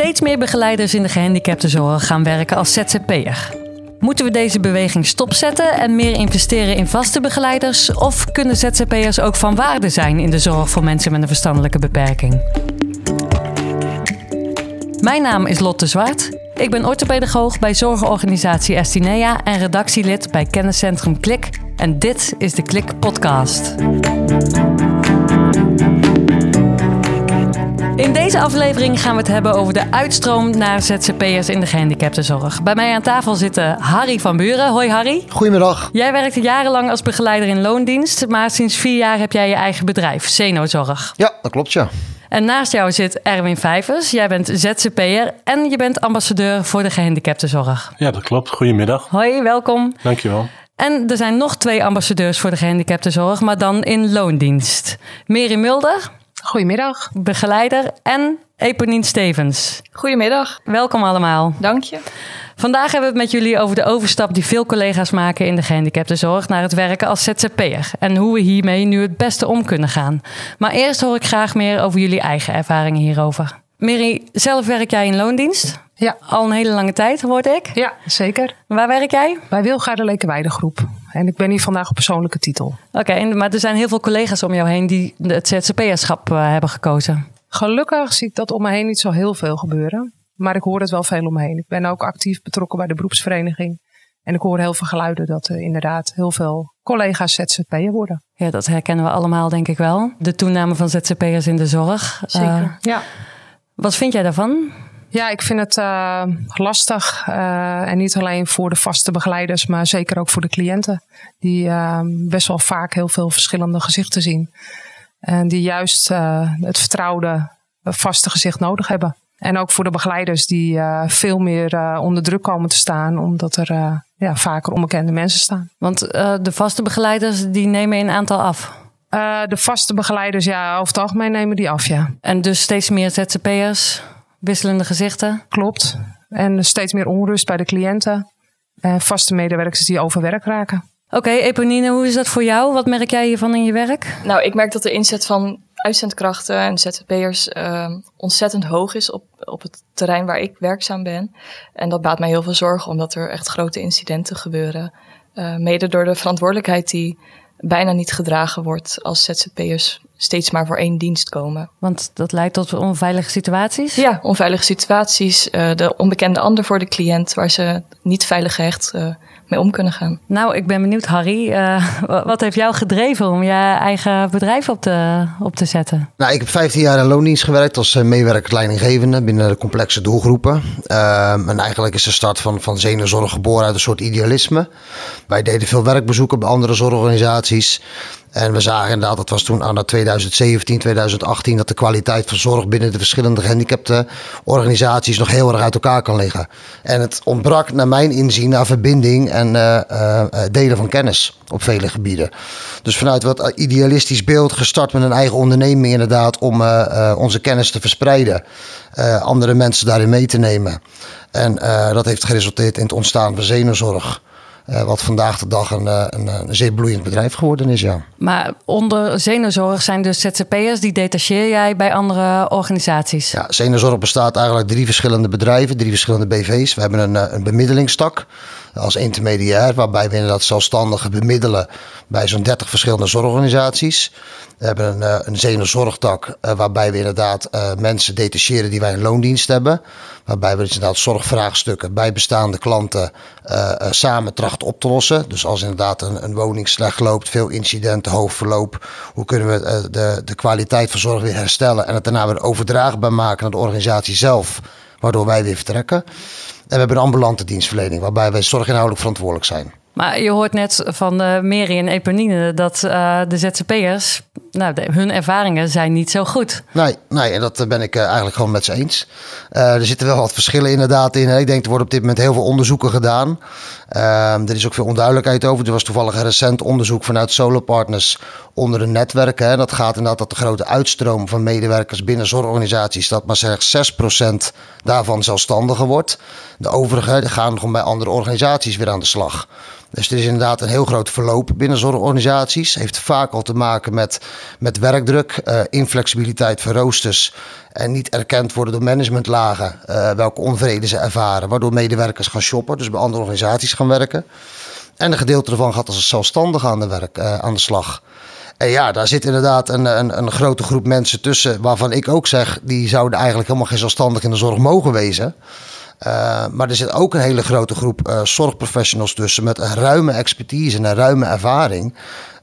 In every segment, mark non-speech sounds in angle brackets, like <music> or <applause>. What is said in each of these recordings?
Steeds meer begeleiders in de gehandicaptenzorg gaan werken als ZZP'er. Moeten we deze beweging stopzetten en meer investeren in vaste begeleiders? Of kunnen ZZP'ers ook van waarde zijn in de zorg voor mensen met een verstandelijke beperking? Mijn naam is Lotte Zwart. Ik ben orthopedagoog bij zorgorganisatie Estinea en redactielid bij kenniscentrum Klik. En dit is de Klik Podcast. In deze aflevering gaan we het hebben over de uitstroom naar ZZP'ers in de gehandicaptenzorg. Bij mij aan tafel zitten Harry van Buren. Hoi Harry. Goedemiddag. Jij werkte jarenlang als begeleider in loondienst, maar sinds vier jaar heb jij je eigen bedrijf, Zenozorg. Ja, dat klopt ja. En naast jou zit Erwin Vijvers. Jij bent ZZP'er en je bent ambassadeur voor de gehandicaptenzorg. Ja, dat klopt. Goedemiddag. Hoi, welkom. Dankjewel. En er zijn nog twee ambassadeurs voor de gehandicaptenzorg, maar dan in loondienst. Mary Mulder, Goedemiddag. begeleider, en Eponien Stevens. Goedemiddag, Welkom allemaal. dank je. Vandaag hebben we het met jullie over de overstap die veel collega's maken in de gehandicaptenzorg naar het werken als ZZP'er. En hoe we hiermee nu het beste om kunnen gaan. Maar eerst hoor ik graag meer over jullie eigen ervaringen hierover. Mary, zelf werk jij in loondienst? Ja, Al een hele lange tijd, hoorde ik. ja zeker. Waar werk jij? Bij Wilgaarde Lekenweide Groep. En ik ben hier vandaag op persoonlijke titel. Oké, maar er zijn heel veel collega's om jou heen die het ZZP'erschap eh, hebben gekozen. Gelukkig zie ik dat om me heen niet zo heel veel gebeuren. Maar ik hoor het wel veel om me heen. Ik ben ook actief betrokken bij de beroepsvereniging. En ik hoor heel veel geluiden dat er inderdaad heel veel collega's ZZP'er worden. Ja, dat herkennen we allemaal, denk ik wel. De toename van ZZP'ers in de zorg. Eh, Ja. wat vind jij daarvan? Ja, ik vind het eh, lastig. eh, en niet alleen voor de vaste begeleiders, maar zeker ook voor de cliënten. Die eh, best wel vaak heel veel verschillende gezichten zien. En die juist het vertrouwde, vaste gezicht nodig hebben. En ook voor de begeleiders die veel meer onder druk komen te staan, omdat er ja, vaker onbekende mensen staan. Want de vaste begeleiders die nemen in aantal af. De vaste begeleiders, ja, over het algemeen nemen die af, ja. En dus steeds meer ZZP'ers, wisselende gezichten. Klopt. En steeds meer onrust bij de cliënten. En vaste medewerkers die overwerk raken. Oké, Eponine, hoe is dat voor jou? Wat merk jij hiervan in je werk? Nou, ik merk dat de inzet van uitzendkrachten en ZZP'ers eh, ontzettend hoog is op, op het terrein waar ik werkzaam ben. En dat baat mij heel veel zorgen, omdat er echt grote incidenten gebeuren. Eh, mede door de verantwoordelijkheid die bijna niet gedragen wordt als ZZP'ers steeds maar voor één dienst komen. Want dat leidt tot onveilige situaties. Ja, onveilige situaties, eh, de onbekende ander voor de cliënt, waar ze niet veilig gehecht eh, mee om kunnen gaan. Nou, ik ben benieuwd, Harry. eh, wa- wat heeft jou gedreven om je eigen bedrijf op te, op te zetten? Nou, ik heb 15 jaar in loondienst gewerkt als eh, meewerkend leidinggevende binnen de complexe doelgroepen. Ehm, en eigenlijk is de start van, van Zenenzorg geboren uit een soort idealisme. Wij deden veel werkbezoeken bij andere zorgorganisaties. En we zagen inderdaad, dat was toen aan 2017, 2018, dat de kwaliteit van zorg binnen de verschillende gehandicapte organisaties nog heel erg uit elkaar kan liggen. En het ontbrak naar mijn inzien aan verbinding en eh, eh, eh, delen van kennis op vele gebieden. Dus vanuit wat idealistisch beeld gestart met een eigen onderneming inderdaad om onze kennis te verspreiden. andere mensen daarin mee te nemen. En dat heeft geresulteerd in het ontstaan van Zenozorg. Eh, wat vandaag de dag een, eh, een, een zeer bloeiend bedrijf geworden is, ja. Maar onder zenozorg zijn dus ZZP'ers, die detacheer jij bij andere organisaties. Ja, Zenozorg bestaat eigenlijk uit drie verschillende bedrijven, drie verschillende BV's. We hebben een, eh, een bemiddelingstak als intermediair, waarbij we inderdaad zelfstandigen bemiddelen bij zo'n 30 verschillende zorgorganisaties. We hebben een, eh, een zenozorgtak, eh, waarbij we inderdaad eh, mensen detacheren die wij in loondienst hebben. Waarbij we dus inderdaad zorgvraagstukken bij bestaande klanten samen trachten op te lossen. Dus als inderdaad een, een woning slecht loopt, veel incidenten, hoog verloop. Hoe kunnen we de, de kwaliteit van zorg weer herstellen en het daarna weer overdraagbaar maken naar de organisatie zelf. Waardoor wij weer vertrekken. En we hebben een ambulante dienstverlening, waarbij wij zorginhoudelijk verantwoordelijk zijn. Maar je hoort net van uh, Mary en Eponine dat uh, de ZZP'ers, nou, de, hun ervaringen zijn niet zo goed. Nee, nee en dat ben ik eigenlijk gewoon met ze eens. Er zitten wel wat verschillen inderdaad in. Ik denk er wordt op dit moment heel veel onderzoeken gedaan. Uh, er is ook veel onduidelijkheid over. Er was toevallig een recent onderzoek vanuit Solo Partners onder de netwerken. Hè. Dat gaat inderdaad dat de grote uitstroom van medewerkers binnen zorgorganisaties, dat maar slechts 6% daarvan zelfstandiger wordt. De overige gaan gewoon bij andere organisaties weer aan de slag. Dus er is inderdaad een heel groot verloop binnen zorgorganisaties. Heeft vaak al te maken met, met werkdruk, uh, inflexibiliteit van roosters en niet erkend worden door managementlagen uh, welke onvrede ze ervaren, waardoor medewerkers gaan shoppen, dus bij andere organisaties gaan werken. En een gedeelte ervan gaat als zelfstandige aan de, werk, uh, aan de slag. En ja, daar zit inderdaad een, een, een, grote groep mensen tussen. Waarvan ik ook zeg, die zouden eigenlijk helemaal geen zelfstandig in de zorg mogen wezen. Uh, maar er zit ook een hele grote groep uh, zorgprofessionals tussen met een ruime expertise en een ruime ervaring.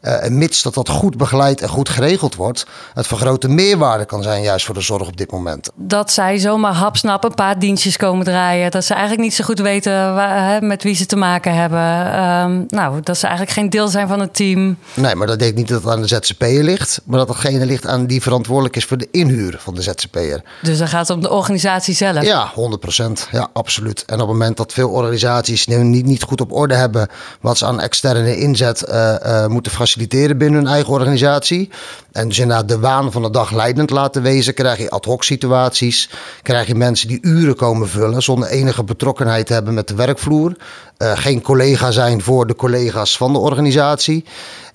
En mits dat dat goed begeleid en goed geregeld wordt, het van grote meerwaarde kan zijn juist voor de zorg op dit moment. Dat zij zomaar hapsnap een paar dienstjes komen draaien. Dat ze eigenlijk niet zo goed weten waar, hè, met wie ze te maken hebben. Um, nou, dat ze eigenlijk geen deel zijn van het team. Nee, maar dat ik niet dat het aan de ZZP'er ligt. Maar dat datgene ligt aan die verantwoordelijk is voor de inhuur van de ZZP'er. Dus dan gaat het om de organisatie zelf? Ja, 100 procent. Ja, absoluut. En op het moment dat veel organisaties niet, niet goed op orde hebben wat ze aan externe inzet uh, uh, moeten faciliteren faciliteren binnen hun eigen organisatie. En dus inderdaad de waan van de dag leidend laten wezen, krijg je ad hoc situaties. Krijg je mensen die uren komen vullen zonder enige betrokkenheid te hebben met de werkvloer. Uh, geen collega zijn voor de collega's van de organisatie.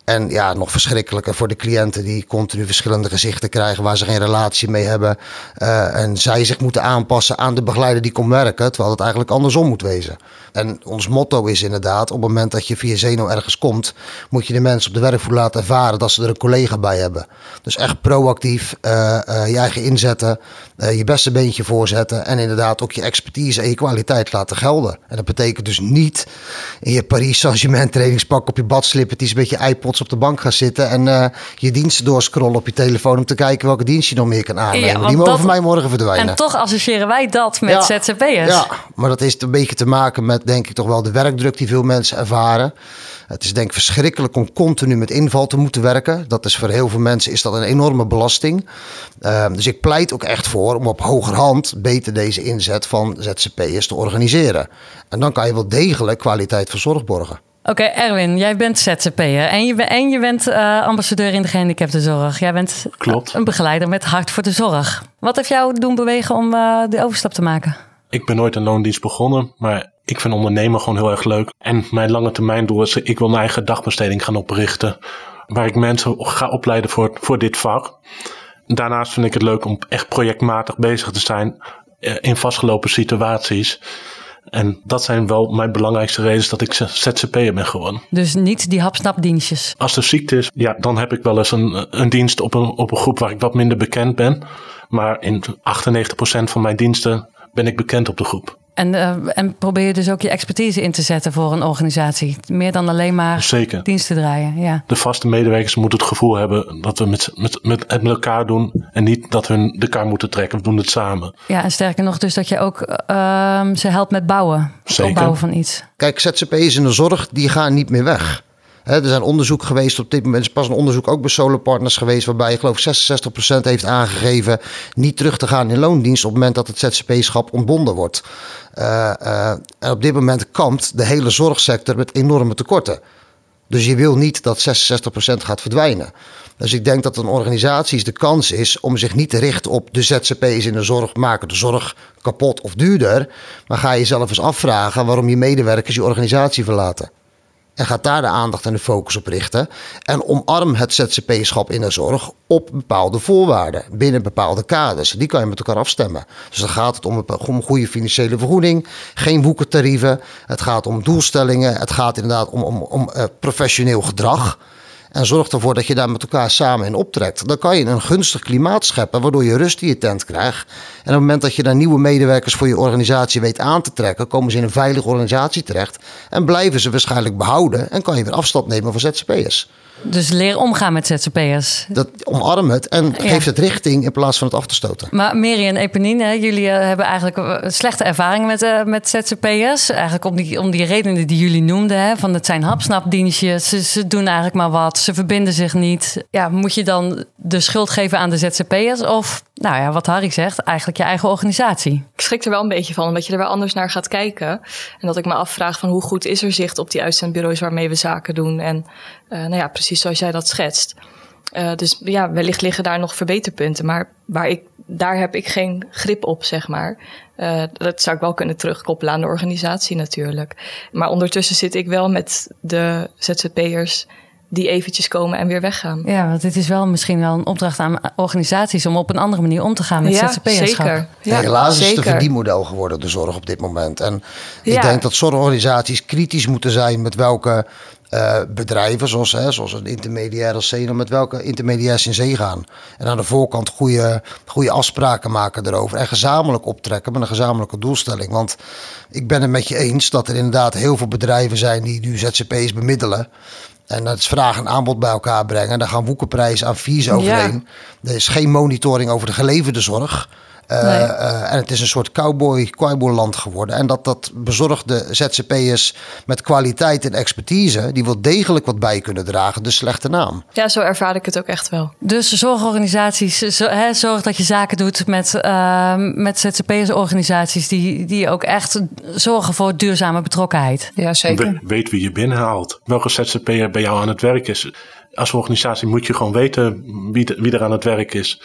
En ja, nog verschrikkelijker voor de cliënten die continu verschillende gezichten krijgen waar ze geen relatie mee hebben. Uh, en zij zich moeten aanpassen aan de begeleider die komt werken, terwijl het eigenlijk andersom moet wezen. En ons motto is inderdaad, op het moment dat je via Zeno ergens komt, moet je de mensen op de werkvloer laten ervaren dat ze er een collega bij hebben. Dus echt proactief uh, uh, je eigen inzetten, je beste beentje voorzetten en inderdaad ook je expertise en je kwaliteit laten gelden. En dat betekent dus niet in je Paris Saint-Germain trainingspak op je badslip het is een beetje iPods op de bank gaan zitten en uh, je diensten doorscrollen op je telefoon om te kijken welke dienst je nog meer kan aannemen. Ja, die mogen dat, voor mij morgen verdwijnen. En toch associëren wij dat met ja, ZZP'ers. Ja, maar dat heeft een beetje te maken met denk ik toch wel de werkdruk die veel mensen ervaren. Het is denk ik verschrikkelijk om continu met inval te moeten werken. Dat is voor heel veel mensen is dat een enorme belasting. Uh, dus ik pleit ook echt voor om op hogerhand beter deze inzet van ZZP'ers te organiseren. En dan kan je wel degelijk kwaliteit van zorg borgen. Oké, okay, Erwin, jij bent ZZP'er en je, en je bent uh, ambassadeur in de gehandicaptenzorg. Jij bent Klopt. een begeleider met hart voor de zorg. Wat heeft jou doen bewegen om uh, de overstap te maken? Ik ben nooit een loondienst begonnen, maar ik vind ondernemen gewoon heel erg leuk. En mijn lange termijn doel is, ik wil mijn eigen dagbesteding gaan oprichten. Waar ik mensen ga opleiden voor, voor dit vak. Daarnaast vind ik het leuk om echt projectmatig bezig te zijn uh, in vastgelopen situaties. En dat zijn wel mijn belangrijkste redenen dat ik ZZP'er ben geworden. Dus niet die hapsnapdienstjes? Als er ziekte is, ja, dan heb ik wel eens een, een dienst op een, op een groep waar ik wat minder bekend ben. Maar in 98% van mijn diensten ben ik bekend op de groep. En, uh, en probeer je dus ook je expertise in te zetten voor een organisatie. Meer dan alleen maar Zeker. diensten draaien. Ja. De vaste medewerkers moeten het gevoel hebben dat we met, met, met, met elkaar doen. En niet dat hun de kar moeten trekken. We doen het samen. Ja, en sterker nog, dus dat je ook uh, ze helpt met bouwen. Zeker. Opbouwen van iets. Kijk, ZZP'ers in de zorg, die gaan niet meer weg. Er zijn onderzoek geweest op dit moment. Is pas een onderzoek ook bij Solar Partners geweest. Waarbij ik geloof 66% heeft aangegeven niet terug te gaan in loondienst. op het moment dat het ZZP-schap ontbonden wordt. Uh, uh, en op dit moment kampt de hele zorgsector met enorme tekorten. Dus je wil niet dat 66% gaat verdwijnen. Dus ik denk dat een organisatie de kans is om zich niet te richten op de ZZP's in de zorg, maken de zorg kapot of duurder. Maar ga je jezelf eens afvragen waarom je medewerkers je organisatie verlaten. En gaat daar de aandacht en de focus op richten. En omarm het ZZP-schap in de zorg op bepaalde voorwaarden. Binnen bepaalde kaders. Die kan je met elkaar afstemmen. Dus dan gaat het om een, goede financiële vergoeding. Geen woekertarieven. Het gaat om doelstellingen. Het gaat inderdaad om, om, om uh, professioneel gedrag. En zorg ervoor dat je daar met elkaar samen in optrekt. Dan kan je een gunstig klimaat scheppen, waardoor je rust in je tent krijgt. En op het moment dat je daar nieuwe medewerkers voor je organisatie weet aan te trekken, komen ze in een veilige organisatie terecht. En blijven ze waarschijnlijk behouden. En kan je weer afstand nemen van ZZP'ers. Dus leer omgaan met ZZP'ers. Dat omarm het en ja. geef het richting in plaats van het af te stoten. Maar Mary en Eponine, jullie hebben eigenlijk slechte ervaring met, uh, met ZZP'ers. Eigenlijk om die, om die redenen die jullie noemden. Hè, van het zijn hapsnapdienstjes, ze, ze doen eigenlijk maar wat, ze verbinden zich niet. Ja, moet je dan de schuld geven aan de ZZP'ers? Of, nou ja, wat Harry zegt, eigenlijk je eigen organisatie? Ik schrik er wel een beetje van, omdat je er wel anders naar gaat kijken. En dat ik me afvraag van hoe goed is er zicht op die uitzendbureaus waarmee we zaken doen. En nou ja, precies zoals jij dat schetst. Uh, dus ja, wellicht liggen daar nog verbeterpunten. Maar waar ik daar heb ik geen grip op, zeg maar. Uh, dat zou ik wel kunnen terugkoppelen aan de organisatie natuurlijk. Maar ondertussen zit ik wel met de ZZP'ers die eventjes komen en weer weggaan. Ja, want dit is wel misschien wel een opdracht aan organisaties om op een andere manier om te gaan met ja, ZZP'erschap. Zeker. Ja, helaas is het een verdienmodel geworden, de zorg op dit moment. En ik denk dat zorgorganisaties kritisch moeten zijn met welke uh, bedrijven, zoals, hè, zoals een intermediair als Zeno, met welke intermediairs in zee gaan. En aan de voorkant goede, goede afspraken maken erover. En gezamenlijk optrekken met een gezamenlijke doelstelling. Want ik ben het met je eens dat er inderdaad heel veel bedrijven zijn die nu ZZP's bemiddelen. En dat is vraag en aanbod bij elkaar brengen. Daar gaan woekenprijzen aan fees overheen. Er is geen monitoring over de geleverde zorg. Uh, uh, en het is een soort cowboy, cowboyland geworden. En dat, dat bezorgde ZZP'ers met kwaliteit en expertise... die wel degelijk wat bij kunnen dragen, de slechte naam. Ja, zo ervaar ik het ook echt wel. Dus zorgorganisaties, zo, hè, zorg dat je zaken doet met, uh, met ZZP'ers-organisaties... Die, die ook echt zorgen voor duurzame betrokkenheid. Ja, zeker. We, weet wie je binnenhaalt. Welke ZZP'er bij jou aan het werk is. Als organisatie moet je gewoon weten wie, wie er aan het werk is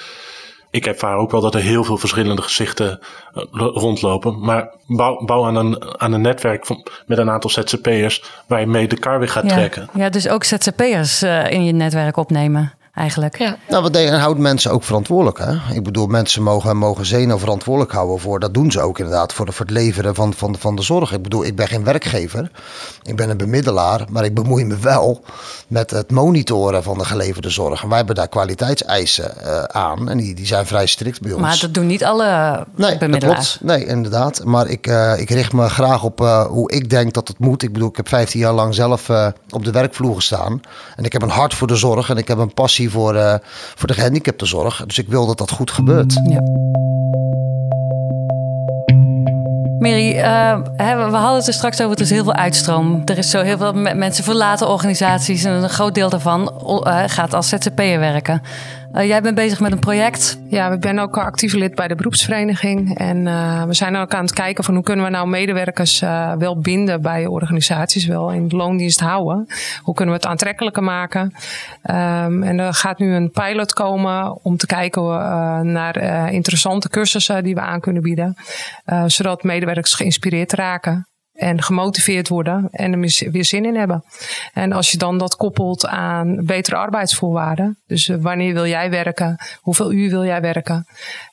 ik ervaar ook wel dat er heel veel verschillende gezichten eh, rondlopen. Maar bouw, bouw aan, een, aan een netwerk van, met een aantal ZZP'ers waar je mee de kar weer gaat trekken. Ja, dus ook ZZP'ers uh, in je netwerk opnemen eigenlijk. Ja. Nou, wat en houdt mensen ook verantwoordelijk. Hè? Ik bedoel, mensen mogen, mogen Zeno verantwoordelijk houden voor, dat doen ze ook inderdaad, voor, de, voor het leveren van, van, van de zorg. Ik bedoel, ik ben geen werkgever, ik ben een bemiddelaar, maar ik bemoei me wel met het monitoren van de geleverde zorg. En wij hebben daar kwaliteitseisen uh, aan en die, die zijn vrij strikt bij ons. Maar dat doen niet alle nee, bemiddelaars. Nee, inderdaad. Maar ik, uh, ik richt me graag op uh, hoe ik denk dat het moet. Ik bedoel, ik heb 15 jaar lang zelf op de werkvloer gestaan. En ik heb een hart voor de zorg en ik heb een passie voor, uh, voor de gehandicaptenzorg. Dus ik wil dat dat goed gebeurt. Ja. Mary, uh, we hadden het er straks over, het is heel veel uitstroom. Er is zo heel veel mensen verlaten organisaties en een groot deel daarvan uh, gaat als ZZP'er werken. Uh, jij bent bezig met een project. Ja, ik ben ook actief lid bij de beroepsvereniging. En uh, we zijn ook aan het kijken van hoe kunnen we nou medewerkers uh, wel binden bij organisaties, wel in loondienst houden. Hoe kunnen we het aantrekkelijker maken? Um, en er gaat nu een pilot komen om te kijken naar interessante cursussen die we aan kunnen bieden. zodat medewerkers geïnspireerd raken en gemotiveerd worden en er weer zin in hebben. En als je dan dat koppelt aan betere arbeidsvoorwaarden, dus eh, wanneer wil jij werken, hoeveel uur wil jij werken,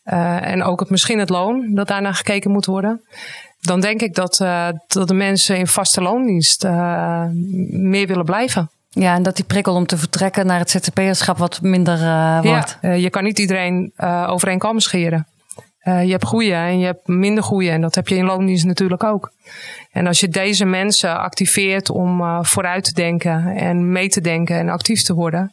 uh, en ook het, misschien het loon dat daarna gekeken moet worden, dan denk ik dat, uh, dat de mensen in vaste loondienst uh, meer willen blijven. Ja, en dat die prikkel om te vertrekken naar het ZZP'erschap wat minder wordt. Ja, je kan niet iedereen over één kam scheren. Uh, je hebt goede en je hebt minder goede. En dat heb je in loondienst natuurlijk ook. En als je deze mensen activeert om uh, vooruit te denken en mee te denken en actief te worden,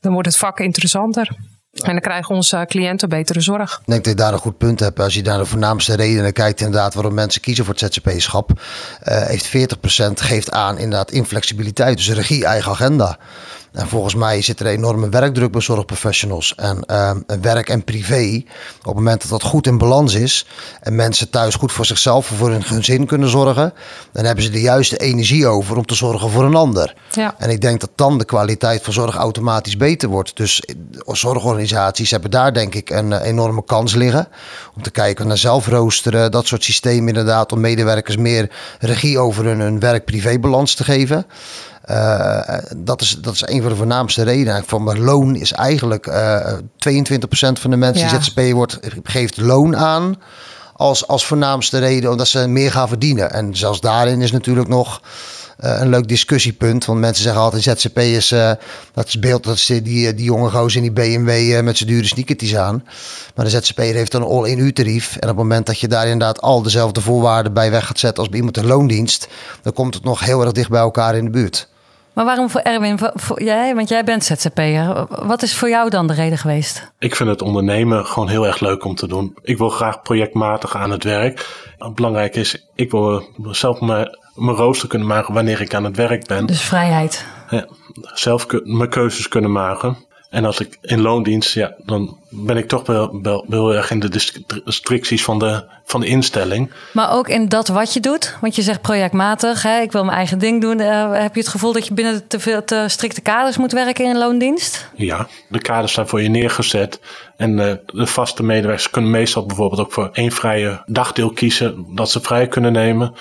dan wordt het vak interessanter. En dan krijgen onze cliënten betere zorg. Ik denk dat je daar een goed punt hebt. Als je naar de voornaamste redenen kijkt, inderdaad, waarom mensen kiezen voor het ZZP-schap, uh, heeft 40% geeft aan inderdaad inflexibiliteit, dus regie, eigen agenda. En volgens mij zit er enorme werkdruk bij zorgprofessionals. En uh, werk en privé, op het moment dat dat goed in balans is en mensen thuis goed voor zichzelf of voor hun gezin kunnen zorgen, dan hebben ze de juiste energie over om te zorgen voor een ander. Ja. En ik denk dat dan de kwaliteit van zorg automatisch beter wordt. Dus eh, zorgorganisaties hebben daar denk ik een uh, enorme kans liggen. Om te kijken naar zelfroosteren, dat soort systemen inderdaad, om medewerkers meer regie over hun, hun werk-privé-balans te geven. Uh, dat, is, dat is een van de voornaamste redenen. Van mijn loon is eigenlijk uh, 22% van de mensen ja. die ZZP wordt, geeft loon aan als, als voornaamste reden omdat ze meer gaan verdienen. En zelfs daarin is natuurlijk nog uh, een leuk discussiepunt. Want mensen zeggen altijd ZZP is, uh, dat is beeld, dat is die, die jonge gozer in die BMW uh, met zijn dure sneakertjes aan. Maar de ZZP'er heeft een all-in uurtarief. En op het moment dat je daar inderdaad al dezelfde voorwaarden bij weg gaat zetten als bij iemand in loondienst, dan komt het nog heel erg dicht bij elkaar in de buurt. Maar waarom voor Erwin? Voor, jij, want jij bent ZZP'er. Wat is voor jou dan de reden geweest? Ik vind het ondernemen gewoon heel erg leuk om te doen. Ik wil graag projectmatig aan het werk. Belangrijk is, ik wil zelf mijn, mijn rooster kunnen maken wanneer ik aan het werk ben. Dus vrijheid. Ja, zelf mijn keuzes kunnen maken. En als ik in loondienst, ja, dan ben ik toch wel, wel, heel erg in de restricties van de, van de instelling. Maar ook in dat wat je doet, want je zegt projectmatig, hè, ik wil mijn eigen ding doen. Uh, heb je het gevoel dat je binnen te veel te strikte kaders moet werken in loondienst? Ja, de kaders zijn voor je neergezet. En uh, de vaste medewerkers kunnen meestal bijvoorbeeld ook voor één vrije dagdeel kiezen, dat ze vrij kunnen nemen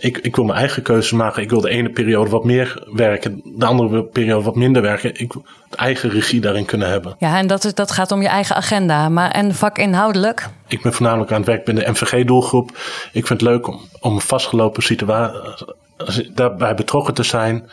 ik, ik wil mijn eigen keuzes maken. Ik wil de ene periode wat meer werken, de andere periode wat minder werken. Ik wil eigen regie daarin kunnen hebben. Ja, en dat, is, dat gaat om je eigen agenda. Maar en vakinhoudelijk? Ik ben voornamelijk aan het werk binnen de MVG-doelgroep. Ik vind het leuk om, om een vastgelopen situatie daarbij betrokken te zijn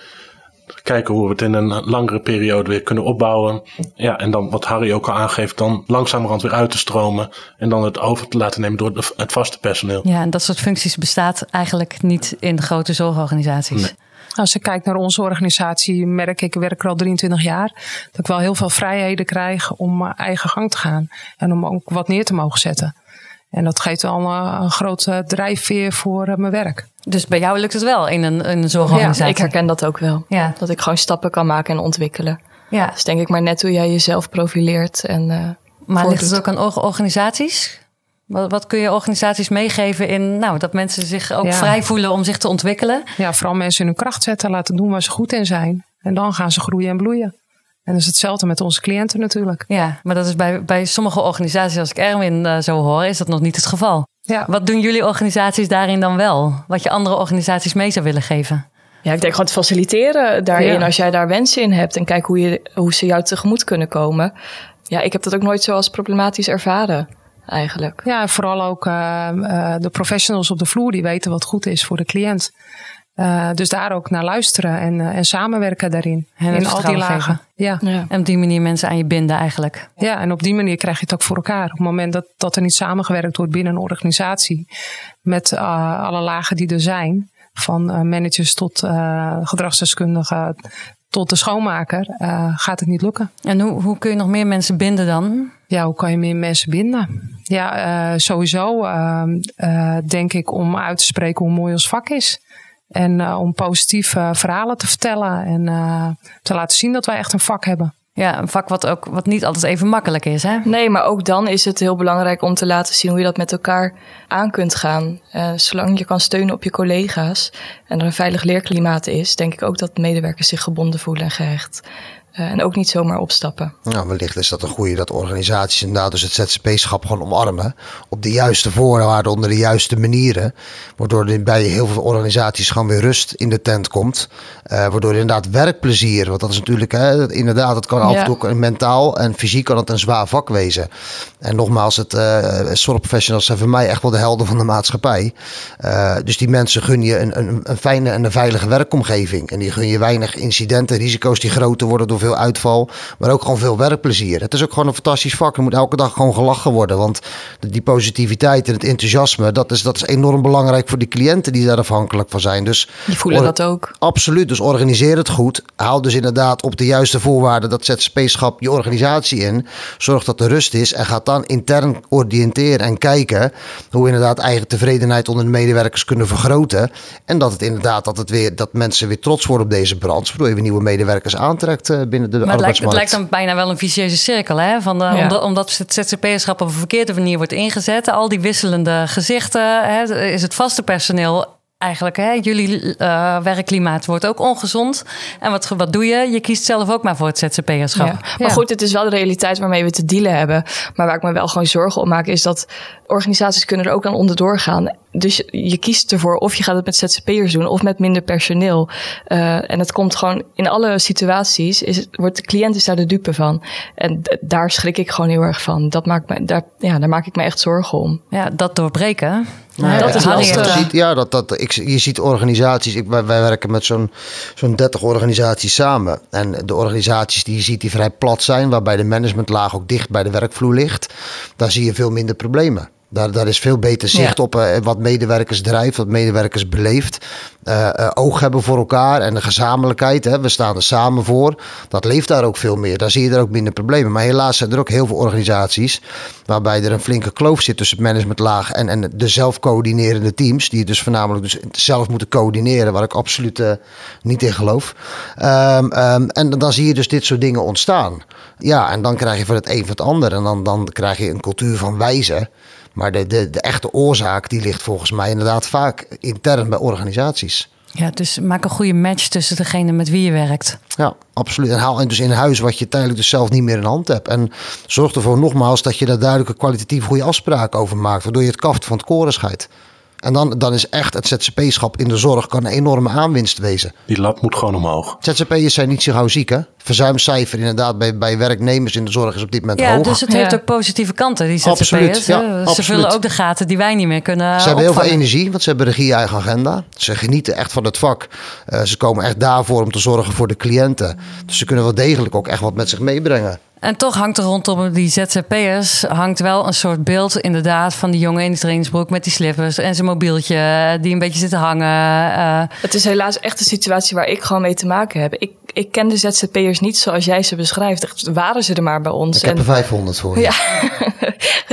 kijken hoe we het in een langere periode weer kunnen opbouwen. Ja, en dan wat Harry ook al aangeeft, dan langzamerhand weer uit te stromen. En dan het over te laten nemen door het vaste personeel. Ja, en dat soort functies bestaat eigenlijk niet in grote zorgorganisaties. Als ik kijk naar onze organisatie, merk ik, ik werk er al 23 jaar, dat ik wel heel veel vrijheden krijg om mijn eigen gang te gaan. En om ook wat neer te mogen zetten. En dat geeft al een, een grote drijfveer voor eh, mijn werk. Dus bij jou lukt het wel in een, een zorgorganisatie? Ja, ik herken dat ook wel. Ja. Dat ik gewoon stappen kan maken en ontwikkelen. Ja. Dus denk ik maar net hoe jij jezelf profileert. En, uh, maar ligt het ook aan organisaties? Wat, wat, kun je organisaties meegeven in nou, dat mensen zich ook vrij voelen om zich te ontwikkelen? Ja, vooral mensen in hun kracht zetten, laten doen waar ze goed in zijn. En dan gaan ze groeien en bloeien. En dat is hetzelfde met onze cliënten natuurlijk. Ja, maar dat is bij, bij sommige organisaties, als ik Erwin uh, zo hoor, is dat nog niet het geval. Ja. Wat doen jullie organisaties daarin dan wel? Wat je andere organisaties mee zou willen geven? Ja, ik denk gewoon te faciliteren daarin. Als jij daar wensen in hebt en kijk hoe, je, hoe ze jou tegemoet kunnen komen. Ja, ik heb dat ook nooit zo als problematisch ervaren eigenlijk. Ja, vooral ook uh, uh, de professionals op de vloer die weten wat goed is voor de cliënt. Uh, dus daar ook naar luisteren en, uh, en samenwerken daarin. En in al die lagen. Ja. ja. En op die manier mensen aan je binden eigenlijk. Ja, en op die manier krijg je het ook voor elkaar. Op het moment dat, dat er niet samengewerkt wordt binnen een organisatie. Met uh, alle lagen die er zijn. Van managers tot gedragsdeskundigen tot de schoonmaker. gaat het niet lukken. En hoe, hoe kun je nog meer mensen binden dan? Ja, hoe kan je meer mensen binden? Ja, sowieso ehm, denk ik om uit te spreken hoe mooi ons vak is. En uh, om positief uh, verhalen te vertellen en uh, te laten zien dat wij echt een vak hebben. Ja, een vak wat ook wat niet altijd even makkelijk is, hè? Nee, maar ook dan is het heel belangrijk om te laten zien hoe je dat met elkaar aan kunt gaan. zolang je kan steunen op je collega's en er een veilig leerklimaat is, denk ik ook dat medewerkers zich gebonden voelen en gehecht. Uh, en ook niet zomaar opstappen. Nou, wellicht is dat een goede dat organisaties inderdaad dus het ZZP-schap gewoon omarmen. Op de juiste voorwaarden, onder de juiste manieren. Waardoor er bij heel veel organisaties gewoon weer rust in de tent komt. Uh, waardoor inderdaad werkplezier, want dat is natuurlijk, hè, inderdaad, dat kan af en toe mentaal en fysiek kan het een zwaar vak wezen. En nogmaals, het uh, zorgprofessionals zijn voor mij echt wel de helden van de maatschappij. dus die mensen gun je een, een, een fijne en een veilige werkomgeving. En die gun je weinig incidenten, risico's die groter worden door veel uitval, maar ook gewoon veel werkplezier. Het is ook gewoon een fantastisch vak. Er moet elke dag gewoon gelachen worden. Want die positiviteit en het enthousiasme, dat is, dat is enorm belangrijk voor die cliënten die daar afhankelijk van zijn. Dus die voelen dat ook. Absoluut. Dus organiseer het goed. Haal dus inderdaad op de juiste voorwaarden dat ZZP-schap je organisatie in. Zorg dat er rust is en gaat dan intern oriënteren en kijken hoe inderdaad eigen tevredenheid onder de medewerkers kunnen vergroten. En dat het inderdaad dat het weer dat mensen weer trots worden op deze branche, waardoor je weer nieuwe medewerkers aantrekt uh, binnen de maar het lijkt, het lijkt, dan bijna wel een vicieuze cirkel. Hè? Van de, omdat, omdat het ZZP-schap op een verkeerde manier wordt ingezet. Al die wisselende gezichten. Hè, is het vaste personeel eigenlijk. Hè? Jullie uh, werkklimaat wordt ook ongezond. En wat, wat doe je? Je kiest zelf ook maar voor het ZZP'erschap. Ja. Maar goed, het is wel de realiteit waarmee we te dealen hebben. Maar waar ik me wel gewoon zorgen om maak... is dat organisaties kunnen er ook aan onderdoor gaan. Dus je kiest ervoor of je gaat het met ZZP'ers doen... of met minder personeel. Uh, en het komt gewoon in alle situaties... Is, wordt de cliënt is daar de dupe van. En daar schrik ik gewoon heel erg van. Dat maakt me, daar, ja, daar maak ik me echt zorgen om. Ja, dat doorbreken... Dat is lastig. Ja, dat, dat, ik, je ziet organisaties, ik, wij, wij werken met zo'n zo'n 30 organisaties samen. En de organisaties die je ziet die vrij plat zijn, waarbij de managementlaag ook dicht bij de werkvloer ligt, daar zie je veel minder problemen. Daar, daar is veel beter zicht op uh, wat medewerkers drijft, wat medewerkers beleeft. Uh, uh, oog hebben voor elkaar en de gezamenlijkheid. Hè, we staan er samen voor. Dat leeft daar ook veel meer. Daar zie je er ook minder problemen. Maar helaas zijn er ook heel veel organisaties waarbij er een flinke kloof zit tussen het managementlaag en, en de zelfcoördinerende teams. Die dus voornamelijk dus zelf moeten coördineren, waar ik absoluut niet in geloof. Um, um, en dan zie je dus dit soort dingen ontstaan. Ja, en dan krijg je van het een van het ander. En dan, dan krijg je een cultuur van wijzen. Maar de, de, de echte oorzaak die ligt volgens mij inderdaad vaak intern bij organisaties. Ja, dus maak een goede match tussen degene met wie je werkt. Ja, absoluut. En haal dus in huis wat je tijdelijk dus zelf niet meer in hand hebt. En zorg ervoor nogmaals dat je daar duidelijke kwalitatief goede afspraken over maakt. Waardoor je het kaft van het koren scheidt. En dan, dan is echt het ZZP-schap in de zorg kan een enorme aanwinst wezen. Die lat moet gewoon omhoog. ZZP'ers zijn niet zo gauw ziek, hè? Verzuimcijfer inderdaad bij, bij werknemers in de zorg is op dit moment ja, hoog. dus het heeft ja. ook positieve kanten, die ZZP'ers. Absoluut, ja, ze absoluut. vullen ook de gaten die wij niet meer kunnen Ze hebben heel veel energie, want ze hebben regie eigen agenda. Ze genieten echt van het vak. Uh, ze komen echt daarvoor om te zorgen voor de cliënten. Dus ze kunnen wel degelijk ook echt wat met zich meebrengen. En toch hangt er rondom die ZZP'ers hangt wel een soort beeld inderdaad van die jongen in de trainingsbroek met die slippers en zijn mobieltje die een beetje zit te hangen. Uh, Het is helaas echt een situatie waar ik gewoon mee te maken heb. Ik, ik ken de ZZP'ers niet zoals jij ze beschrijft. Echt, waren ze er maar bij ons. Ik heb er 500 voor je. Ja,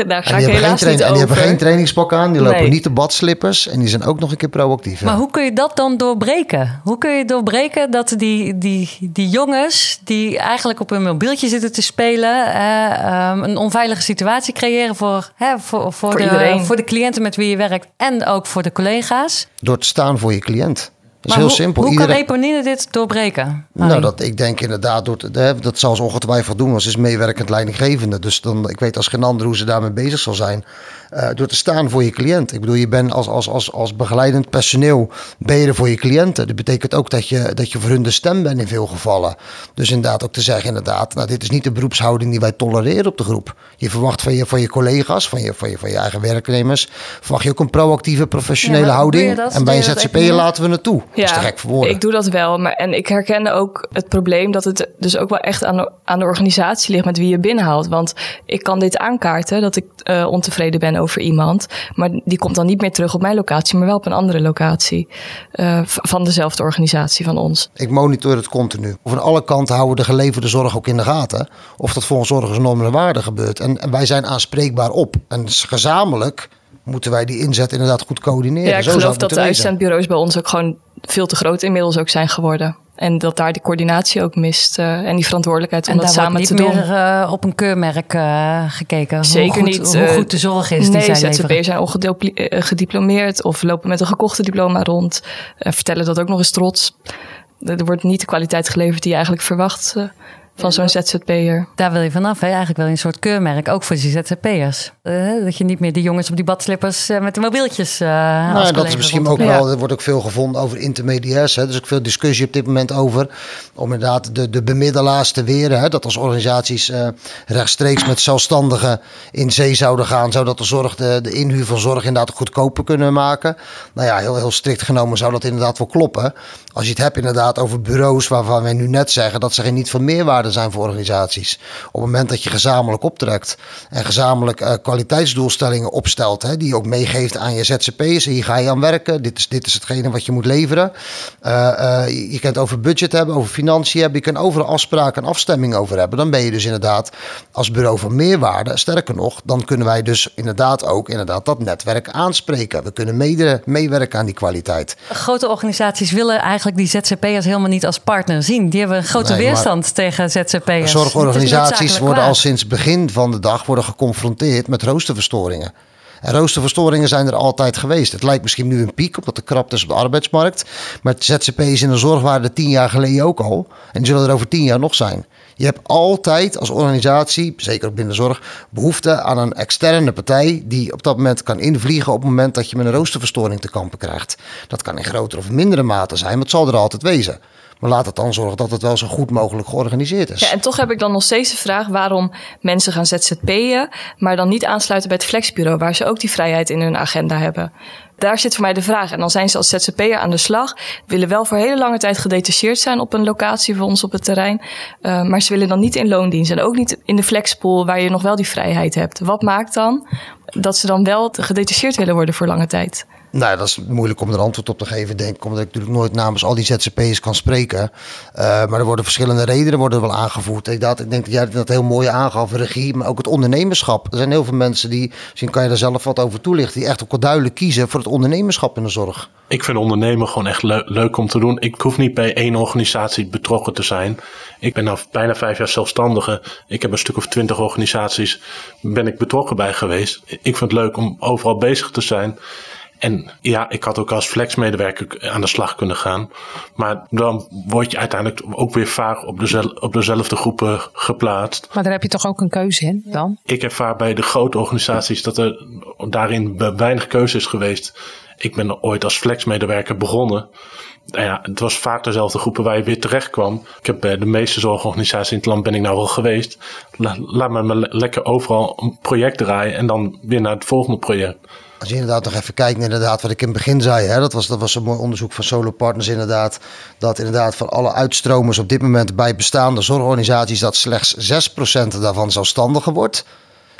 daar <laughs> ga en ik die, hebben helaas geen, niet en die hebben geen trainingspak aan, die lopen Nee. niet de badslippers en die zijn ook nog een keer proactief. Maar hoe kun je dat dan doorbreken? Hoe kun je doorbreken dat die, die, die jongens die eigenlijk op hun mobieltje zitten te spelen, eh, um, een onveilige situatie creëren voor, hè, voor, voor, Voor de, iedereen. voor de cliënten met wie je werkt en ook voor de collega's? Door te staan voor je cliënt. Dat is maar heel hoe, simpel. Hoe Iedereen- kan Eponine dit doorbreken? Nou, dat, ik denk inderdaad, door te, hè, dat zal ze ongetwijfeld doen, want ze is meewerkend leidinggevende. Dus dan, ik weet als geen ander hoe ze daarmee bezig zal zijn. Eh, door te staan voor je cliënt. Ik bedoel, je bent als, als, als, als begeleidend personeel, ben je er voor je cliënten. Dat betekent ook dat je, dat je voor hun de stem bent in veel gevallen. Dus inderdaad ook te zeggen, inderdaad, nou, dit is niet de beroepshouding die wij tolereren op de groep. Je verwacht van je, van je collega's, van je, van, je, van je eigen werknemers, verwacht je ook een proactieve, professionele Ja, houding. dat? en bij een ZZP'er laten we het toe. dat is te gek voor woorden. ik doe dat wel. Maar, en ik herken ook het probleem dat het dus ook wel echt aan de, aan de organisatie ligt met wie je binnenhaalt. Want ik kan dit aankaarten dat ik eh, ontevreden ben over iemand. Maar die komt dan niet meer terug op mijn locatie, maar wel op een andere locatie. eh, van dezelfde organisatie van ons. Ik monitor het continu. Van alle kanten houden we de geleverde zorg ook in de gaten. Of dat volgens zorgersnormen en waarden gebeurt. En, en wij zijn aanspreekbaar op. En gezamenlijk moeten wij die inzet inderdaad goed coördineren. Ja, ik Zo geloof dat de uitzendbureaus bij ons ook gewoon veel te groot inmiddels ook zijn geworden. En dat daar die coördinatie ook mist eh, en die verantwoordelijkheid om en dat daar samen wordt te niet doen. meer eh, op een keurmerk eh, gekeken. Zeker hoe goed, niet. Hoe goed de zorg is die nee, zij ZZP'ers leveren. zijn ongediplomeerd of lopen met een gekochte diploma rond. En vertellen dat ook nog eens trots. Er wordt niet de kwaliteit geleverd die je eigenlijk verwacht van zo'n ZZP'er. Daar wil je vanaf, hè? eigenlijk wel een soort keurmerk, ook voor die ZZP'ers. Eh, dat je niet meer die jongens op die badslippers eh, met de mobieltjes eh Nou, dat is misschien ook wel. Er wordt ook veel gevonden over intermediairs. Hè. Er is ook veel discussie op dit moment over. Om inderdaad de, de bemiddelaars te weren. Hè. Dat als organisaties eh, rechtstreeks met zelfstandigen in zee zouden gaan. Zou dat de, zorg, de, de inhuur van zorg inderdaad goedkoper kunnen maken. Nou ja, heel, heel strikt genomen zou dat inderdaad wel kloppen. Als je het hebt inderdaad over bureaus waarvan wij nu net zeggen dat ze geen niet van meerwaarde zijn voor organisaties. Op het moment dat je gezamenlijk optrekt en gezamenlijk eh, kwaliteitsdoelstellingen opstelt, hè, die je ook meegeeft aan je ZZP'ers. Hier ga je aan werken. Dit is, dit is hetgene wat je moet leveren. Eh, eh, je, kunt over budget hebben, over financiën hebben. Je kunt overal afspraken en afstemmingen over hebben. Dan ben je dus inderdaad als bureau van meerwaarde. Sterker nog, dan kunnen wij dus inderdaad ook inderdaad dat netwerk aanspreken. We kunnen mede, meewerken aan die kwaliteit. Grote organisaties willen eigenlijk die ZZP'ers helemaal niet als partner zien. Die hebben een grote Nee, maar- weerstand tegen ZZP'ers. Zorgorganisaties is worden al sinds begin van de dag worden geconfronteerd met roosterverstoringen. En roosterverstoringen zijn er altijd geweest. Het lijkt misschien nu een piek, omdat er krapte is op de arbeidsmarkt. Maar het ZZP's in de zorg waren er tien jaar geleden ook al. En die zullen er over tien jaar nog zijn. Je hebt altijd als organisatie, zeker ook binnen de zorg, behoefte aan een externe partij die op dat moment kan invliegen op het moment dat je met een roosterverstoring te kampen krijgt. Dat kan in grotere of mindere mate zijn, maar het zal er altijd wezen. Maar laat het dan zorgen dat het wel zo goed mogelijk georganiseerd is. Ja, en toch heb ik dan nog steeds de vraag waarom mensen gaan ZZP'en, maar dan niet aansluiten bij het flexbureau, waar ze ook die vrijheid in hun agenda hebben. daar zit voor mij de vraag. En dan zijn ze als ZZP'er aan de slag. Willen wel voor hele lange tijd gedetacheerd zijn op een locatie voor ons op het terrein. Uh, maar ze willen dan niet in loondienst. En ook niet in de flexpool waar je nog wel die vrijheid hebt. Wat maakt dan dat ze dan wel gedetacheerd willen worden voor lange tijd? Nou, dat is moeilijk om er antwoord op te geven, denk ik. Omdat ik natuurlijk nooit namens al die ZZP'ers kan spreken. Uh, maar er worden verschillende redenen worden wel aangevoerd. Ik, ik denk dat jij dat heel mooi aangaf, regie, maar ook het ondernemerschap. Er zijn heel veel mensen die, misschien kan je daar zelf wat over toelichten, die echt ook wel duidelijk kiezen voor het ondernemerschap in de zorg. Ik vind ondernemen gewoon echt le leuk om te doen. Ik hoef niet bij één organisatie betrokken te zijn. Ik ben al bijna vijf jaar zelfstandige. Ik heb een stuk of twintig organisaties ben ik betrokken bij geweest. Ik vind het leuk om overal bezig te zijn. En ja, ik had ook als flexmedewerker aan de slag kunnen gaan. Maar dan word je uiteindelijk ook weer vaak op, dezelfde, op dezelfde groepen geplaatst. Maar daar heb je toch ook een keuze in dan? Ik ervaar bij de grote organisaties dat er daarin weinig keuze is geweest. Ik ben ooit als flexmedewerker begonnen. Nou ja, het was vaak dezelfde groepen waar je weer terecht kwam. Ik heb bij de meeste zorgorganisaties in het land ben ik nou wel geweest. laat me lekker overal een project draaien en dan weer naar het volgende project. Als je inderdaad nog even kijkt inderdaad wat ik in het begin zei, hè, dat, was, dat was een mooi onderzoek van Solo Partners inderdaad, dat inderdaad van alle uitstromers op dit moment bij bestaande zorgorganisaties dat slechts 6% daarvan zelfstandiger wordt.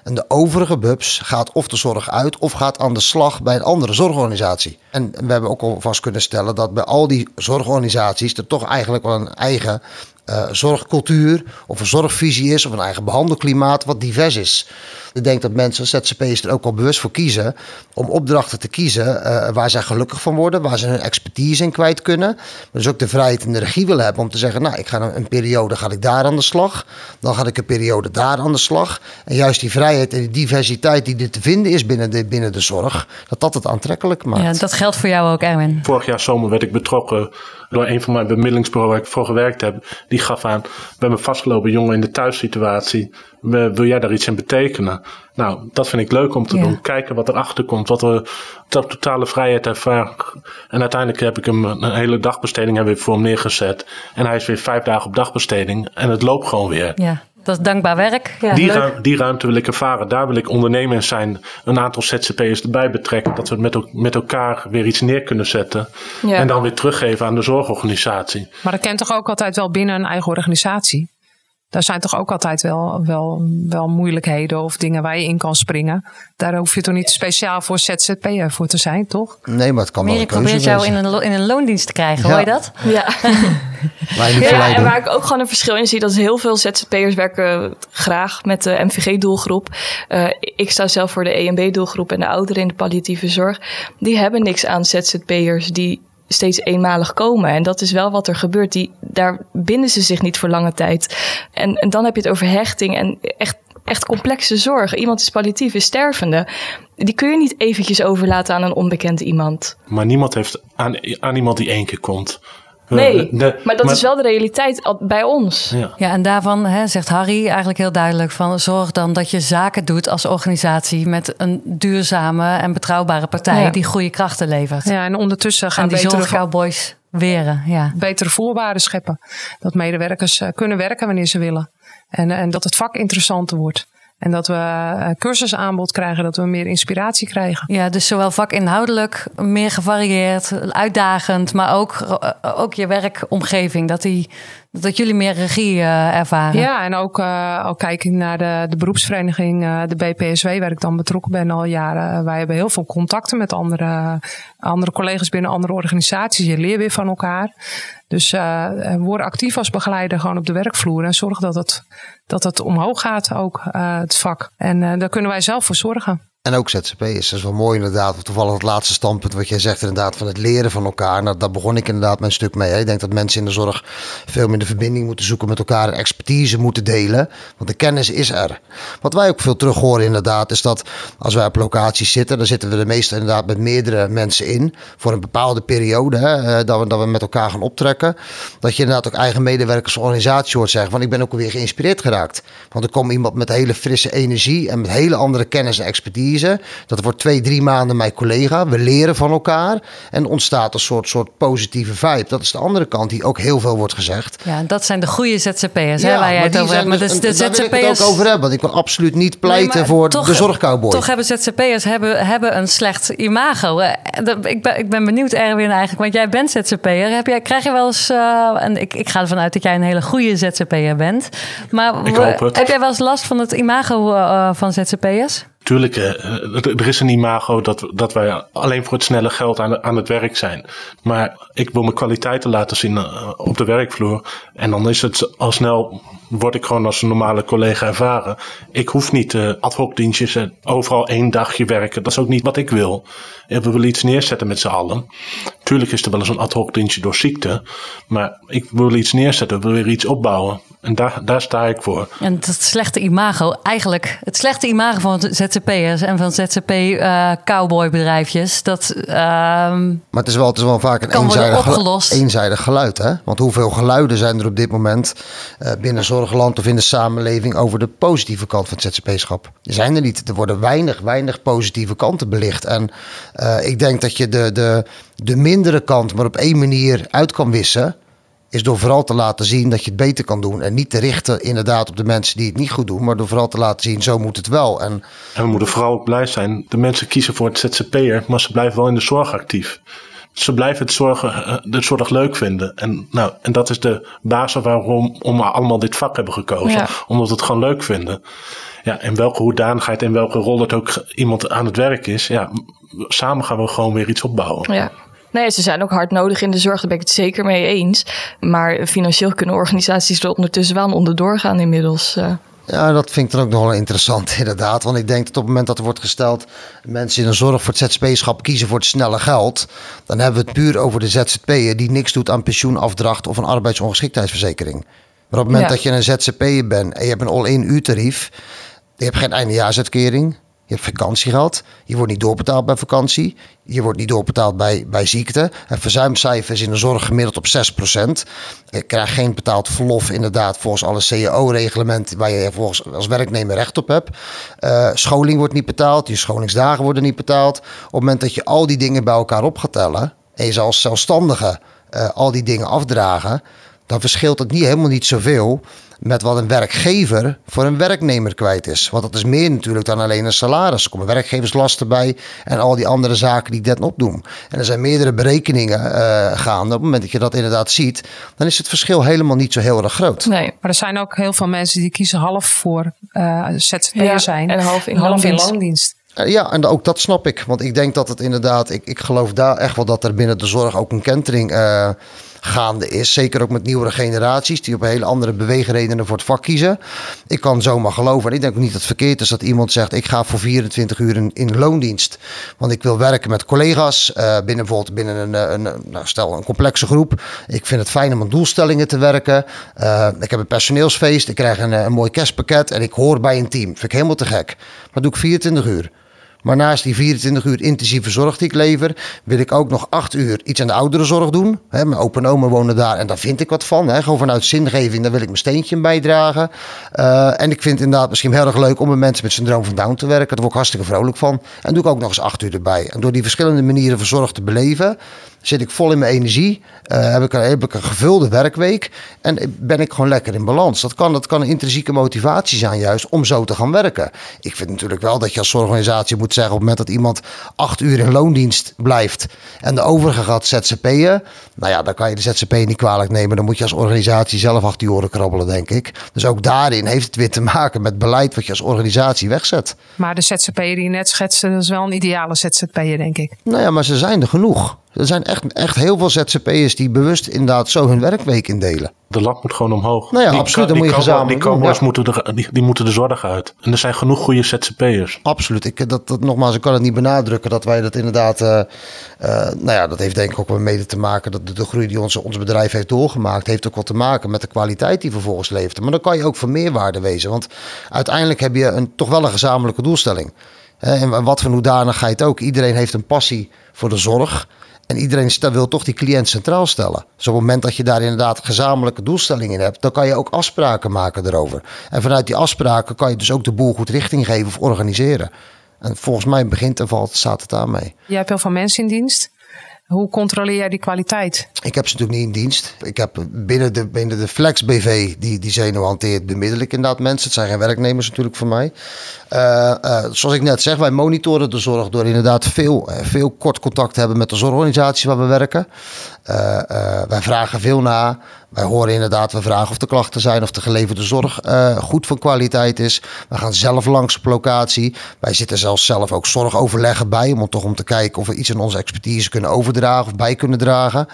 En de overige bubs gaat of de zorg uit of gaat aan de slag bij een andere zorgorganisatie. En we hebben ook al vast kunnen stellen dat bij al die zorgorganisaties er toch eigenlijk wel een eigen uh, zorgcultuur of een zorgvisie is of een eigen behandelklimaat wat divers is. Ik denk dat mensen, ZZP'ers er ook al bewust voor kiezen om opdrachten te kiezen uh, waar zij gelukkig van worden, waar ze hun expertise in kwijt kunnen. Maar dus ook de vrijheid en de regie willen hebben om te zeggen, nou ik ga een, een periode ga ik daar aan de slag, dan ga ik een periode daar aan de slag. En juist die vrijheid en die diversiteit die er te vinden is binnen de, binnen de zorg, dat dat het aantrekkelijk maakt. Ja, dat geldt voor jou ook Erwin. Vorig jaar zomer werd ik betrokken door een van mijn bemiddelingsbureaus waar ik voor gewerkt heb. Die gaf aan, we hebben vastgelopen jongen in de thuissituatie. Wil jij daar iets in betekenen? Nou, dat vind ik leuk om te doen. Kijken wat erachter komt, wat er totale vrijheid ervaren. En uiteindelijk heb ik hem een hele dagbesteding weer voor hem neergezet. En hij is weer vijf dagen op dagbesteding. En het loopt gewoon weer. Ja. Dat is dankbaar werk. Ja, die, die, ruimte wil ik ervaren. Daar wil ik ondernemers zijn. Een aantal ZZP'ers erbij betrekken. Dat we met, met elkaar weer iets neer kunnen zetten. Ja. En dan weer teruggeven aan de zorgorganisatie. Maar dat kent toch ook altijd wel binnen een eigen organisatie? Daar zijn toch ook altijd wel, wel, wel moeilijkheden of dingen waar je in kan springen. Daar hoef je toch niet speciaal voor ZZP'er voor te zijn, toch? Nee, maar het kan wel probeert jou in een, in een loondienst te krijgen, hoor je dat? Ja. <laughs> ja, en waar ik ook gewoon een verschil in zie, dat heel veel ZZP'ers werken graag met de MVG-doelgroep. Uh, ik sta zelf voor de EMB-doelgroep en de ouderen in de palliatieve zorg. Die hebben niks aan ZZP'ers die steeds eenmalig komen. En dat is wel wat er gebeurt. Die, daar binden ze zich niet voor lange tijd. En, en dan heb je het over hechting en echt echt complexe zorg. Iemand is palliatief, is stervende. Die kun je niet eventjes overlaten aan een onbekend iemand. Maar niemand heeft aan, aan iemand die één keer komt. Nee, maar dat is wel de realiteit bij ons. Ja, ja en daarvan hè, zegt Harry eigenlijk heel duidelijk van zorg dan dat je zaken doet als organisatie met een duurzame en betrouwbare partij die goede krachten levert. Ja, en ondertussen gaan die betere cowboys weren. Ja. Betere voorwaarden scheppen. Dat medewerkers eh, kunnen werken wanneer ze willen. En, en dat het vak interessanter wordt. En dat we uh, cursusaanbod krijgen, dat we meer inspiratie krijgen. Ja, dus zowel vakinhoudelijk, meer gevarieerd, uitdagend, maar ook, uh, ook je werkomgeving. Dat, die, dat jullie meer regie uh, ervaren. Ja, en ook, ook kijken naar de, de beroepsvereniging, de BPSW, waar ik dan betrokken ben al jaren. wij hebben heel veel contacten met andere, andere collega's binnen andere organisaties. Je leert weer van elkaar. Dus uh, word actief als begeleider gewoon op de werkvloer en zorg dat het, dat het omhoog gaat, ook uh, het vak. En uh, daar kunnen wij zelf voor zorgen. En ook ZZP'ers. Dat is wel mooi inderdaad. Toevallig het laatste standpunt wat jij zegt inderdaad van het leren van elkaar. Nou, daar begon ik inderdaad mijn stuk mee. Hè. Ik denk dat mensen in de zorg veel meer de verbinding moeten zoeken met elkaar. En expertise moeten delen. Want de kennis is er. Wat wij ook veel terug horen inderdaad is dat als wij op locaties zitten. Dan zitten we de meeste inderdaad met meerdere mensen in. Voor een bepaalde periode. Hè, eh, dat, we, dat we met elkaar gaan optrekken. Dat je inderdaad ook eigen medewerkers organisatie hoort zeggen. Van ik ben ook alweer geïnspireerd geraakt. Want er komt iemand met hele frisse energie. En met hele andere kennis en expertise expertise. Dat wordt twee, drie maanden mijn collega. We leren van elkaar en ontstaat een soort, soort positieve vibe. Dat is de andere kant die ook heel veel wordt gezegd. Ja, dat zijn de goede ZZP'ers hè, waar jij het over hebt. Maar dus, de, de daar wil ik het ook over hebben. Want ik wil absoluut niet pleiten Nee, voor toch- de zorgcowboy. Toch hebben ZZP'ers hebben, hebben een slecht imago. Eh, Ik ben, ik ben benieuwd, Erwin, eigenlijk. Want jij bent ZZP'er. Heb jij, krijg je wel eens... eh, en ik, ik ga ervan uit dat jij een hele goede ZZP'er bent. Maar Ik we- hoop het. heb jij wel eens last van het imago eh, van ZZP'ers? Tuurlijk, eh, er er is een imago dat, dat wij alleen voor het snelle geld aan, aan het werk zijn. Maar ik wil mijn kwaliteiten laten zien eh, op de werkvloer. En dan is het al snel, word ik gewoon als een normale collega ervaren. Ik hoef niet eh, ad hoc dienstjes en overal één dagje werken. Dat is ook niet wat ik wil. Eh, We willen iets neerzetten met z'n allen. Tuurlijk is er wel eens een ad hoc dienstje door ziekte. Maar ik wil iets neerzetten, we willen iets opbouwen. En daar, daar sta ik voor. En dat slechte imago, eigenlijk het slechte imago van ZZP'ers en van ZZP-cowboybedrijfjes, dat ehm, Maar het is wel, het is wel vaak een eenzijdig, opgelost. eenzijdig geluid. Hè? Want hoeveel geluiden zijn er op dit moment eh, binnen zorgland of in de samenleving over de positieve kant van het ZZP-schap? Zijn er niet. Er worden weinig, weinig positieve kanten belicht. En eh, ik denk dat je de, de, de mindere kant maar op één manier uit kan wissen. Is door vooral te laten zien dat je het beter kan doen. En niet te richten inderdaad op de mensen die het niet goed doen. Maar door vooral te laten zien, zo moet het wel. En En we moeten vooral ook blij zijn. De mensen kiezen voor het ZZP'er, maar ze blijven wel in de zorg actief. Ze blijven het zorgen, eh, de zorg leuk vinden. En, nou, en dat is de basis waarom om we allemaal dit vak hebben gekozen. Ja. Omdat we het gewoon leuk vinden. Ja, en welke hoedanigheid en welke rol het ook iemand aan het werk is. Ja, samen gaan we gewoon weer iets opbouwen. Ja. Nee, ze zijn ook hard nodig in de zorg, daar ben ik het zeker mee eens. Maar financieel kunnen organisaties er ondertussen wel onderdoor gaan inmiddels. eh. Ja, dat vind ik dan ook nog wel interessant, <laughs> inderdaad. Want ik denk dat op het moment dat er wordt gesteld... mensen in de zorg voor het ZZP-schap kiezen voor het snelle geld... dan hebben we het puur over de ZZP'er die niks doet aan pensioenafdracht... of een arbeidsongeschiktheidsverzekering. Maar op het moment Ja. dat je een ZZP'er bent en je hebt een all-in uurtarief... je hebt geen eindejaarsuitkering... Je hebt vakantiegeld. Je wordt niet doorbetaald bij vakantie. Je wordt niet doorbetaald bij, bij ziekte. Het verzuimcijfer is in de zorg gemiddeld op 6%. Je krijgt geen betaald verlof, inderdaad, volgens alle CAO-reglementen waar je volgens als werknemer recht op hebt. Eh, scholing wordt niet betaald. Je scholingsdagen worden niet betaald. Op het moment dat je al die dingen bij elkaar op gaat tellen. en je zal als zelfstandige eh, al die dingen afdragen. dan verschilt het niet, helemaal niet zoveel met wat een werkgever voor een werknemer kwijt is. Want dat is meer natuurlijk dan alleen een salaris. Er komen werkgeverslasten bij en al die andere zaken die net opdoen. En er zijn meerdere berekeningen eh, gaande. Op het moment dat je dat inderdaad ziet, dan is het verschil helemaal niet zo heel erg groot. Nee. Maar er zijn ook heel veel mensen die kiezen half voor eh ZZP'er Ja, zijn. en half in half loondienst. in loondienst. Eh, Ja, en ook dat snap ik. Want ik denk dat het inderdaad, ik, ik geloof daar echt wel dat er binnen de zorg ook een kentering eh, gaande is. Zeker ook met nieuwere generaties die op hele andere beweegredenen voor het vak kiezen. Ik kan zomaar geloven, en ik denk ook niet dat het verkeerd is dat iemand zegt: ik ga voor 24 uur in, loondienst. Want ik wil werken met collega's eh, binnen bijvoorbeeld binnen een, eh, een, een, nou, stel een complexe groep. Ik vind het fijn om aan doelstellingen te werken. Eh, ik heb een personeelsfeest, ik krijg een, eh, een mooi kerstpakket en ik hoor bij een team. Vind ik helemaal te gek. Maar doe ik 24 uur. Maar naast die 24 uur intensieve zorg die ik lever, wil ik ook nog 8 uur iets aan de ouderenzorg doen. Mijn opa en oma wonen daar en daar vind ik wat van. Hè. Gewoon vanuit zingeving, daar wil ik mijn steentje bijdragen. Eh, en ik vind het inderdaad misschien heel erg leuk om met mensen met syndroom van Down te werken. Daar word ik hartstikke vrolijk van. En doe ik ook nog eens 8 uur erbij. En door die verschillende manieren van zorg te beleven, zit ik vol in mijn energie. eh, heb, ik, een- heb ik een gevulde werkweek. En ben ik gewoon lekker in balans. Dat kan, dat kan een intrinsieke motivatie zijn juist om zo te gaan werken. Ik vind natuurlijk wel dat je als zorgorganisatie moet zeggen... op het moment dat iemand acht uur in loondienst blijft... en de overige gaat ZZP'en... nou ja, dan kan je de ZZP niet kwalijk nemen. Dan moet je als organisatie zelf achter je oren krabbelen, denk ik. Dus ook daarin heeft het weer te maken met beleid... wat je als organisatie wegzet. Maar de ZZP'er die je net schetste, dat is wel een ideale ZZP'er, denk ik. Nou ja, maar ze zijn er genoeg. Er zijn echt, echt heel veel ZZP'ers die bewust inderdaad zo hun werkweek indelen. De lat moet gewoon omhoog. Nou ja, absoluut, dat die moet je gezamenlijk Die cowboys moeten, er, die, die moeten de zorg uit. En er zijn genoeg goede ZZP'ers. Absoluut. Ik, dat, dat, nogmaals, ik kan het niet benadrukken dat wij dat inderdaad. eh, nou ja, dat heeft denk ik ook wel mede te maken. Dat de, de groei die ons, ons bedrijf heeft doorgemaakt, heeft ook wat te maken met de kwaliteit die vervolgens levert. Maar dan kan je ook van meerwaarde wezen. Want uiteindelijk heb je een, toch wel een gezamenlijke doelstelling. En wat voor hoedanigheid ook. Iedereen heeft een passie voor de zorg. En iedereen wil toch die cliënt centraal stellen. Dus op het moment dat je daar inderdaad gezamenlijke doelstellingen in hebt, dan kan je ook afspraken maken erover. En vanuit die afspraken kan je dus ook de boel goed richting geven of organiseren. En volgens mij begint en valt, staat het daarmee. Jij hebt heel veel mensen in dienst. Hoe controleer jij die kwaliteit? Ik heb ze natuurlijk niet in dienst. Ik heb binnen de, binnen de Flex BV, die, die zenuw hanteert, bemiddel ik inderdaad mensen. Het zijn geen werknemers natuurlijk voor mij. Uh, uh, zoals ik net zeg, wij monitoren de zorg door inderdaad veel, uh, veel kort contact te hebben met de zorgorganisaties waar we werken. wij vragen veel na. Wij horen inderdaad, we vragen of de klachten zijn, of de geleverde zorg goed van kwaliteit is. We gaan zelf langs op locatie. Wij zitten zelfs zelf ook zorgoverleggen bij, om toch om te kijken of we iets aan onze expertise kunnen overdragen of bij kunnen dragen.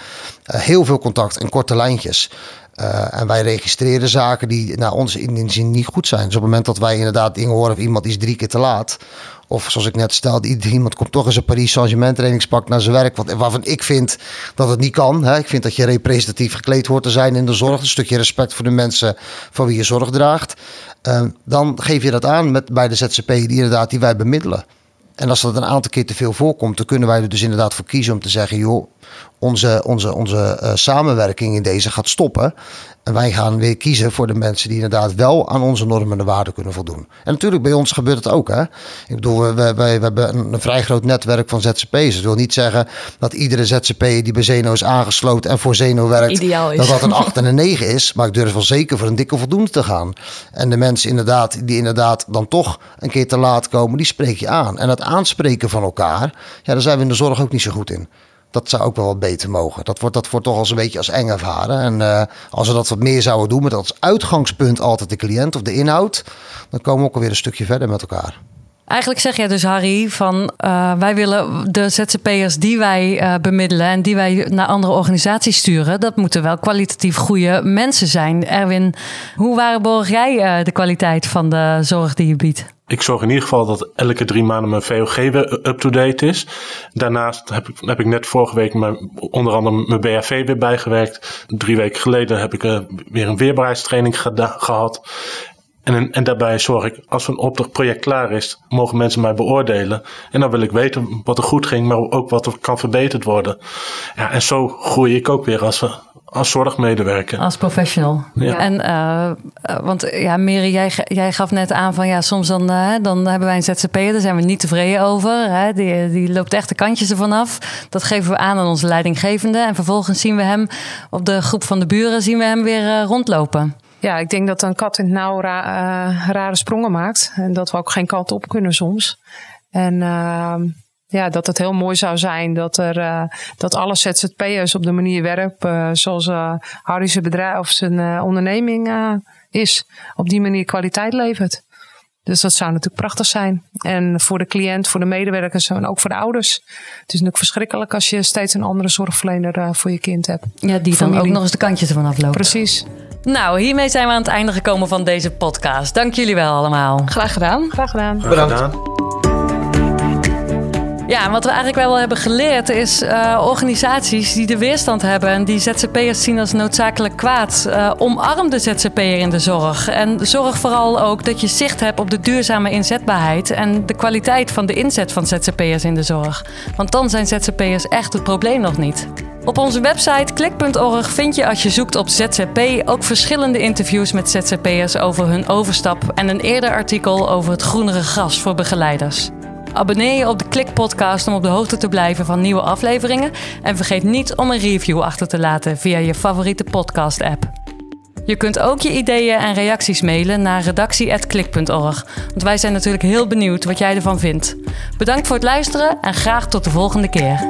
heel veel contact en korte lijntjes. Uh, en wij registreren zaken die naar ons inzien niet goed zijn. Dus op het moment dat wij inderdaad dingen horen of iemand is drie keer te laat. Of zoals ik net stelde, iemand komt toch eens een Paris Saint-Germain trainingspak naar zijn werk. Wat, waarvan ik vind dat het niet kan. Hè. Ik vind dat je representatief gekleed hoort te zijn in de zorg. Een stukje respect voor de mensen voor wie je zorg draagt. Uh, dan geef je dat aan met, bij de ZZP die inderdaad die wij bemiddelen. En als dat een aantal keer te veel voorkomt, dan kunnen wij er dus inderdaad voor kiezen om te zeggen: joh, onze, onze, onze uh, samenwerking in deze gaat stoppen. En wij gaan weer kiezen voor de mensen die inderdaad wel aan onze normen en waarden kunnen voldoen. En natuurlijk bij ons gebeurt het ook. Hè? Ik bedoel, we, we, we hebben een, een, vrij groot netwerk van ZZP'ers. Dat wil niet zeggen dat iedere ZZP die bij Zeno is aangesloten en voor Zeno werkt, dat dat een <laughs> 8 en een 9 is. Maar ik durf wel zeker voor een dikke voldoende te gaan. En de mensen inderdaad, die inderdaad dan toch een keer te laat komen, die spreek je aan. En het aanspreken van elkaar, ja, daar zijn we in de zorg ook niet zo goed in dat zou ook wel wat beter mogen. Dat wordt, dat wordt toch als een beetje als eng ervaren. En uh, als we dat wat meer zouden doen met als uitgangspunt altijd de cliënt of de inhoud, dan komen we ook alweer een stukje verder met elkaar. Eigenlijk zeg jij dus, Harry, van uh, wij willen de ZZP'ers die wij uh, bemiddelen en die wij naar andere organisaties sturen, dat moeten wel kwalitatief goede mensen zijn. Erwin, hoe waarborg jij de kwaliteit van de zorg die je biedt? Ik zorg in ieder geval dat elke drie maanden mijn VOG weer up-to-date is. Daarnaast heb ik, heb ik net vorige week mijn, onder andere mijn BHV weer bijgewerkt. Drie weken geleden heb ik uh, weer een weerbaarheidstraining gehad. En, en daarbij zorg ik, als een opdrachtproject klaar is, mogen mensen mij beoordelen. En dan wil ik weten wat er goed ging, maar ook wat er kan verbeterd worden. Ja, en zo groei ik ook weer als, als zorgmedewerker. Als professional. Ja. En, uh, want ja, Mary, jij, jij gaf net aan van ja, soms dan, uh, dan hebben wij een ZZP'er, daar zijn we niet tevreden over. Hè? Die, die loopt echt de kantjes ervan af. Dat geven we aan aan onze leidinggevende. En vervolgens zien we hem op de groep van de buren, zien we hem weer uh, rondlopen. Ja, ik denk dat een kat in het nauw ra rare sprongen maakt. En dat we ook geen kant op kunnen soms. En ehm, ja, dat het heel mooi zou zijn dat, er, uh, dat alle ZZP'ers op de manier werken uh, zoals uh, Harry zijn bedrijf of zijn onderneming is. Op die manier kwaliteit levert. Dus dat zou natuurlijk prachtig zijn. En voor de cliënt, voor de medewerkers en ook voor de ouders. Het is natuurlijk verschrikkelijk als je steeds een andere zorgverlener voor je kind hebt. Ja, die Familie. dan ook nog eens de kantjes ervan aflopen. Precies. Nou, hiermee zijn we aan het einde gekomen van deze podcast. Dank jullie wel allemaal. Graag gedaan. Graag gedaan. Graag gedaan. Ja, wat we eigenlijk wel hebben geleerd is uh, organisaties die de weerstand hebben en die ZZP'ers zien als noodzakelijk kwaad. Uh, omarm de ZZP'er in de zorg. En zorg vooral ook dat je zicht hebt op de duurzame inzetbaarheid en de kwaliteit van de inzet van ZZP'ers in de zorg. Want dan zijn ZZP'ers echt het probleem nog niet. Op onze website klik.org vind je als je zoekt op ZZP ook verschillende interviews met ZZP'ers over hun overstap en een eerder artikel over het groenere gras voor begeleiders. Abonneer je op de Klik Podcast om op de hoogte te blijven van nieuwe afleveringen. En vergeet niet om een review achter te laten via je favoriete podcast-app. Je kunt ook je ideeën en reacties mailen naar redactie.klik.org. Want wij zijn natuurlijk heel benieuwd wat jij ervan vindt. Bedankt voor het luisteren en graag tot de volgende keer.